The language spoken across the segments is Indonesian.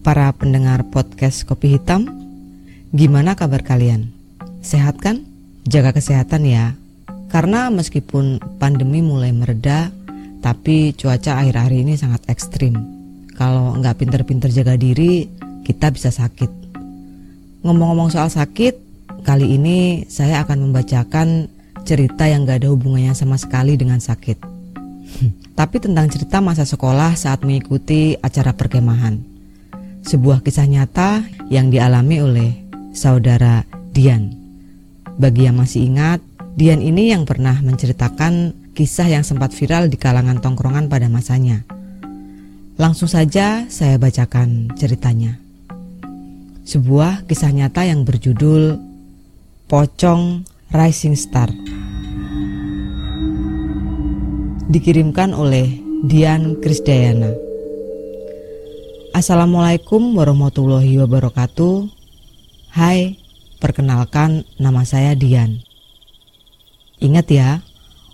podcast Kopi Hitam. Gimana kabar kalian? Sehat kan? Jaga kesehatan ya. Karena meskipun pandemi mulai mereda, tapi cuaca akhir-akhir ini sangat ekstrim. Kalau nggak pinter-pinter jaga diri, kita bisa sakit. Ngomong-ngomong soal sakit, kali ini saya akan membacakan cerita yang gak ada hubungannya sama sekali dengan sakit. Tapi tentang cerita masa sekolah saat mengikuti acara perkemahan sebuah kisah nyata yang dialami oleh saudara Dian. Bagi yang masih ingat, Dian ini yang pernah menceritakan kisah yang sempat viral di kalangan tongkrongan pada masanya. Langsung saja saya bacakan ceritanya. Sebuah kisah nyata yang berjudul Pocong Rising Star. Dikirimkan oleh Dian Krisdayana. Assalamualaikum warahmatullahi wabarakatuh. Hai, perkenalkan nama saya Dian. Ingat ya,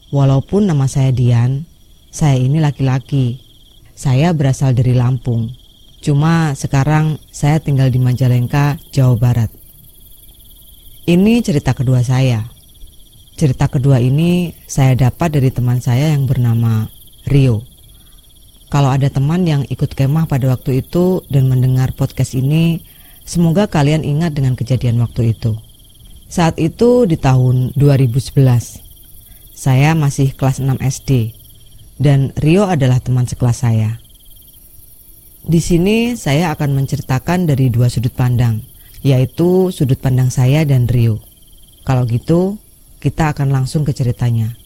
walaupun nama saya Dian, saya ini laki-laki. Saya berasal dari Lampung. Cuma sekarang saya tinggal di Majalengka, Jawa Barat. Ini cerita kedua saya. Cerita kedua ini saya dapat dari teman saya yang bernama Rio. Kalau ada teman yang ikut kemah pada waktu itu dan mendengar podcast ini, semoga kalian ingat dengan kejadian waktu itu. Saat itu di tahun 2011, saya masih kelas 6 SD dan Rio adalah teman sekelas saya. Di sini saya akan menceritakan dari dua sudut pandang, yaitu sudut pandang saya dan Rio. Kalau gitu, kita akan langsung ke ceritanya.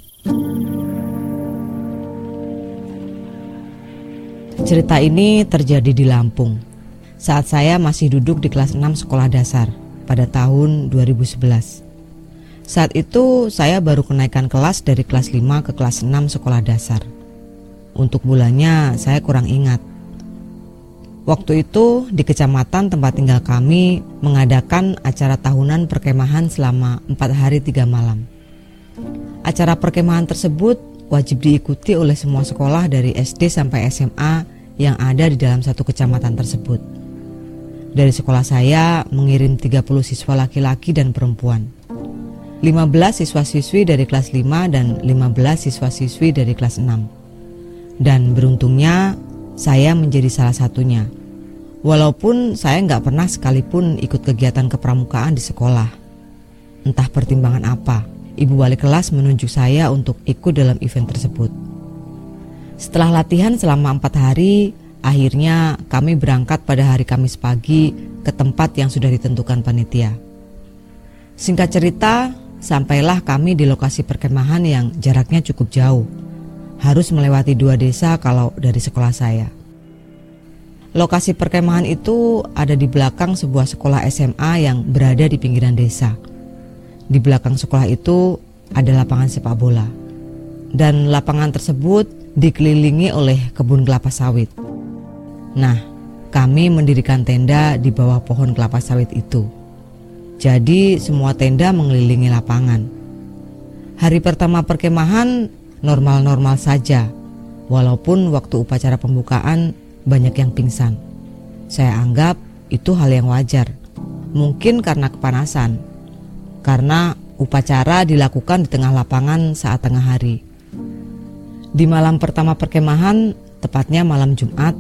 Cerita ini terjadi di Lampung saat saya masih duduk di kelas 6 sekolah dasar pada tahun 2011. Saat itu saya baru kenaikan kelas dari kelas 5 ke kelas 6 sekolah dasar. Untuk bulannya saya kurang ingat. Waktu itu di kecamatan tempat tinggal kami mengadakan acara tahunan perkemahan selama 4 hari 3 malam. Acara perkemahan tersebut wajib diikuti oleh semua sekolah dari SD sampai SMA yang ada di dalam satu kecamatan tersebut. Dari sekolah saya mengirim 30 siswa laki-laki dan perempuan. 15 siswa-siswi dari kelas 5 dan 15 siswa-siswi dari kelas 6. Dan beruntungnya saya menjadi salah satunya. Walaupun saya nggak pernah sekalipun ikut kegiatan kepramukaan di sekolah. Entah pertimbangan apa, ibu wali kelas menunjuk saya untuk ikut dalam event tersebut. Setelah latihan selama empat hari, akhirnya kami berangkat pada hari Kamis pagi ke tempat yang sudah ditentukan panitia. Singkat cerita, sampailah kami di lokasi perkemahan yang jaraknya cukup jauh. Harus melewati dua desa kalau dari sekolah saya. Lokasi perkemahan itu ada di belakang sebuah sekolah SMA yang berada di pinggiran desa. Di belakang sekolah itu ada lapangan sepak bola. Dan lapangan tersebut dikelilingi oleh kebun kelapa sawit. Nah, kami mendirikan tenda di bawah pohon kelapa sawit itu. Jadi semua tenda mengelilingi lapangan. Hari pertama perkemahan normal-normal saja, walaupun waktu upacara pembukaan banyak yang pingsan. Saya anggap itu hal yang wajar, mungkin karena kepanasan, karena upacara dilakukan di tengah lapangan saat tengah hari. Di malam pertama perkemahan, tepatnya malam Jumat,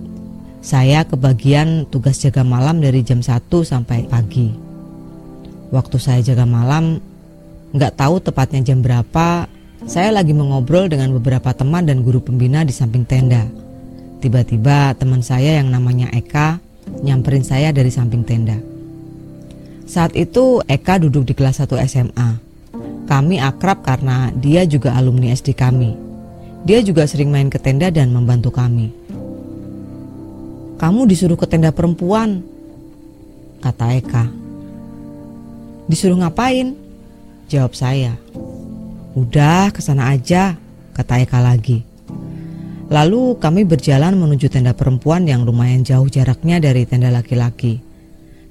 saya kebagian tugas jaga malam dari jam 1 sampai pagi. Waktu saya jaga malam, nggak tahu tepatnya jam berapa, saya lagi mengobrol dengan beberapa teman dan guru pembina di samping tenda. Tiba-tiba teman saya yang namanya Eka nyamperin saya dari samping tenda. Saat itu Eka duduk di kelas 1 SMA. Kami akrab karena dia juga alumni SD kami. Dia juga sering main ke tenda dan membantu kami. Kamu disuruh ke tenda perempuan, kata Eka. Disuruh ngapain? Jawab saya. Udah, ke sana aja, kata Eka lagi. Lalu kami berjalan menuju tenda perempuan yang lumayan jauh jaraknya dari tenda laki-laki.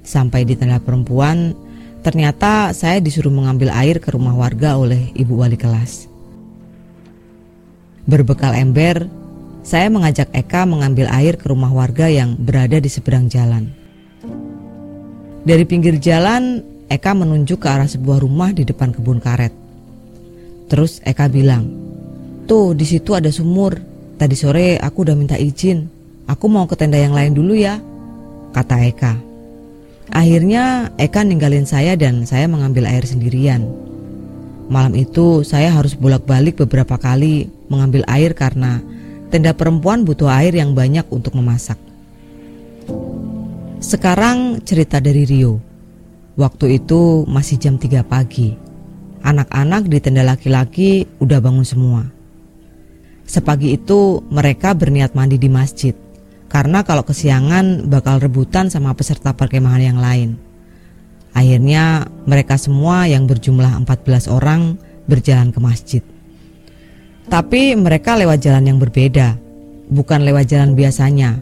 Sampai di tenda perempuan, Ternyata saya disuruh mengambil air ke rumah warga oleh ibu wali kelas. Berbekal ember, saya mengajak Eka mengambil air ke rumah warga yang berada di seberang jalan. Dari pinggir jalan, Eka menunjuk ke arah sebuah rumah di depan kebun karet. Terus Eka bilang, "Tuh, di situ ada sumur. Tadi sore aku udah minta izin. Aku mau ke tenda yang lain dulu ya," kata Eka. Akhirnya Eka ninggalin saya dan saya mengambil air sendirian. Malam itu saya harus bolak-balik beberapa kali mengambil air karena tenda perempuan butuh air yang banyak untuk memasak. Sekarang cerita dari Rio. Waktu itu masih jam 3 pagi. Anak-anak di tenda laki-laki udah bangun semua. Sepagi itu mereka berniat mandi di masjid. Karena kalau kesiangan bakal rebutan sama peserta perkemahan yang lain. Akhirnya mereka semua yang berjumlah 14 orang berjalan ke masjid. Tapi mereka lewat jalan yang berbeda, bukan lewat jalan biasanya,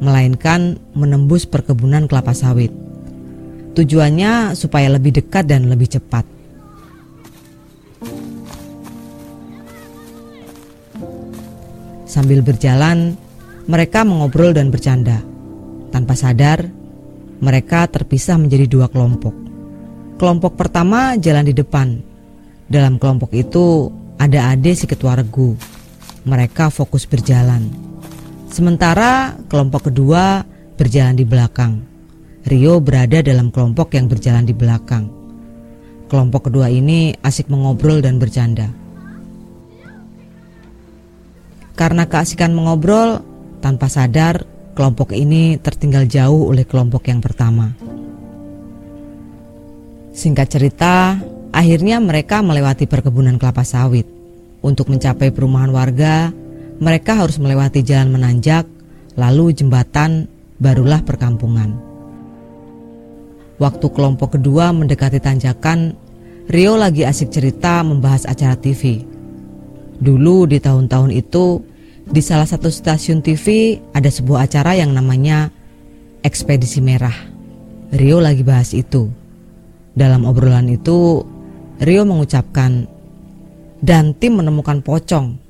melainkan menembus perkebunan kelapa sawit. Tujuannya supaya lebih dekat dan lebih cepat. Sambil berjalan, mereka mengobrol dan bercanda. Tanpa sadar, mereka terpisah menjadi dua kelompok. Kelompok pertama jalan di depan. Dalam kelompok itu ada Ade si ketua regu. Mereka fokus berjalan. Sementara kelompok kedua berjalan di belakang. Rio berada dalam kelompok yang berjalan di belakang. Kelompok kedua ini asik mengobrol dan bercanda. Karena keasikan mengobrol, tanpa sadar kelompok ini tertinggal jauh oleh kelompok yang pertama. Singkat cerita, akhirnya mereka melewati perkebunan kelapa sawit. Untuk mencapai perumahan warga, mereka harus melewati jalan menanjak, lalu jembatan, barulah perkampungan. Waktu kelompok kedua mendekati tanjakan, Rio lagi asik cerita membahas acara TV. Dulu di tahun-tahun itu, di salah satu stasiun TV ada sebuah acara yang namanya Ekspedisi Merah. Rio lagi bahas itu. Dalam obrolan itu, Rio mengucapkan, dan tim menemukan pocong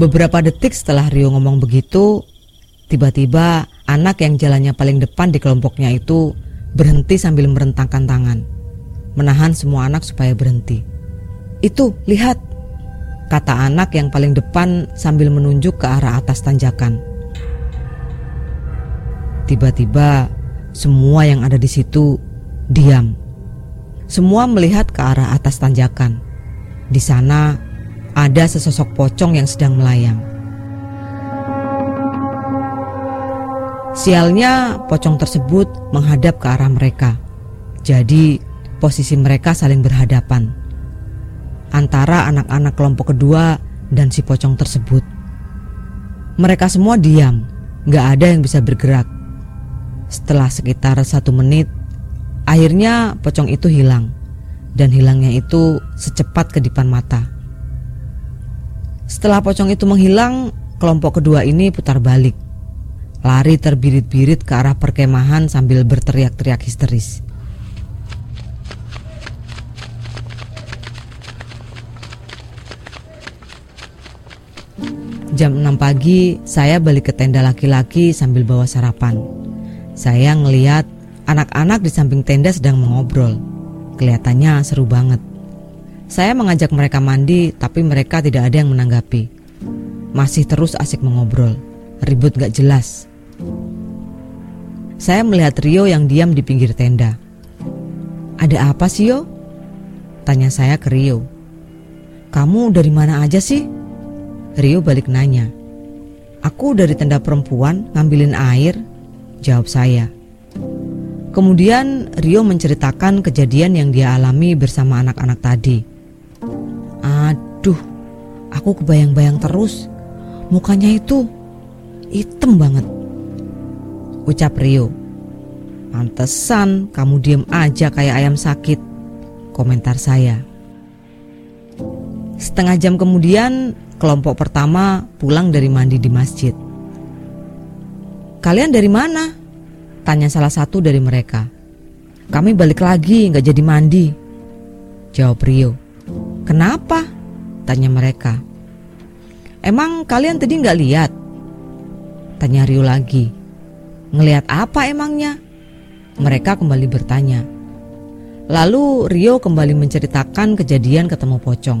Beberapa detik setelah Rio ngomong begitu, tiba-tiba anak yang jalannya paling depan di kelompoknya itu berhenti sambil merentangkan tangan, menahan semua anak supaya berhenti. Itu, lihat, kata anak yang paling depan sambil menunjuk ke arah atas tanjakan. Tiba-tiba, semua yang ada di situ diam. Semua melihat ke arah atas tanjakan. Di sana ada sesosok pocong yang sedang melayang. Sialnya, pocong tersebut menghadap ke arah mereka. Jadi, posisi mereka saling berhadapan antara anak-anak kelompok kedua dan si pocong tersebut. Mereka semua diam, gak ada yang bisa bergerak. Setelah sekitar satu menit, akhirnya pocong itu hilang, dan hilangnya itu secepat kedipan mata. Setelah pocong itu menghilang, kelompok kedua ini putar balik. Lari terbirit-birit ke arah perkemahan sambil berteriak-teriak histeris. Jam 6 pagi, saya balik ke tenda laki-laki sambil bawa sarapan. Saya ngeliat anak-anak di samping tenda sedang mengobrol. Kelihatannya seru banget. Saya mengajak mereka mandi, tapi mereka tidak ada yang menanggapi. Masih terus asik mengobrol, ribut gak jelas. Saya melihat Rio yang diam di pinggir tenda. Ada apa sih Yo? Tanya saya ke Rio. Kamu dari mana aja sih? Rio balik nanya. Aku dari tenda perempuan ngambilin air, jawab saya. Kemudian Rio menceritakan kejadian yang dia alami bersama anak-anak tadi. Aduh, aku kebayang-bayang terus. Mukanya itu hitam banget. Ucap Rio. Pantesan kamu diem aja kayak ayam sakit. Komentar saya. Setengah jam kemudian, kelompok pertama pulang dari mandi di masjid. Kalian dari mana? Tanya salah satu dari mereka. Kami balik lagi, nggak jadi mandi. Jawab Rio. Kenapa? Tanya mereka. Emang kalian tadi nggak lihat? Tanya Rio lagi. Ngeliat apa emangnya? Mereka kembali bertanya. Lalu Rio kembali menceritakan kejadian ketemu pocong.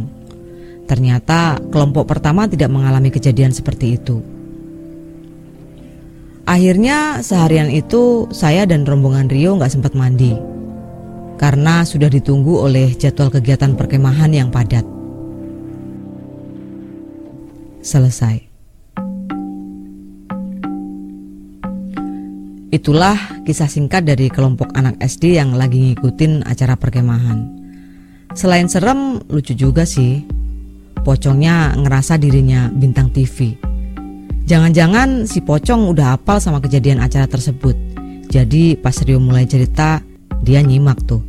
Ternyata kelompok pertama tidak mengalami kejadian seperti itu. Akhirnya seharian itu saya dan rombongan Rio nggak sempat mandi karena sudah ditunggu oleh jadwal kegiatan perkemahan yang padat. Selesai. Itulah kisah singkat dari kelompok anak SD yang lagi ngikutin acara perkemahan. Selain serem, lucu juga sih. Pocongnya ngerasa dirinya bintang TV Jangan-jangan si pocong udah hafal sama kejadian acara tersebut. Jadi pas Rio mulai cerita, dia nyimak tuh.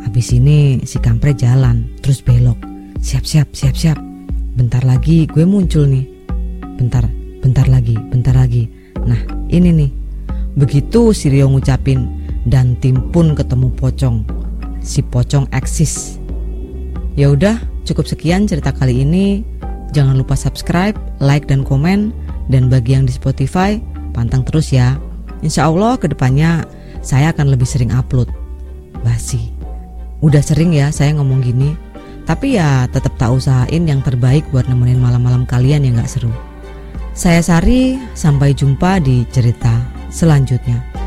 Habis ini si kampret jalan, terus belok. Siap-siap, siap-siap. Bentar lagi gue muncul nih. Bentar, bentar lagi, bentar lagi. Nah, ini nih. Begitu si Rio ngucapin dan tim pun ketemu pocong. Si pocong eksis. Ya udah, cukup sekian cerita kali ini. Jangan lupa subscribe, like dan komen dan bagi yang di Spotify, pantang terus ya. Insya Allah ke depannya saya akan lebih sering upload. Basi. Udah sering ya saya ngomong gini. Tapi ya tetap tak usahain yang terbaik buat nemenin malam-malam kalian yang gak seru. Saya Sari, sampai jumpa di cerita selanjutnya.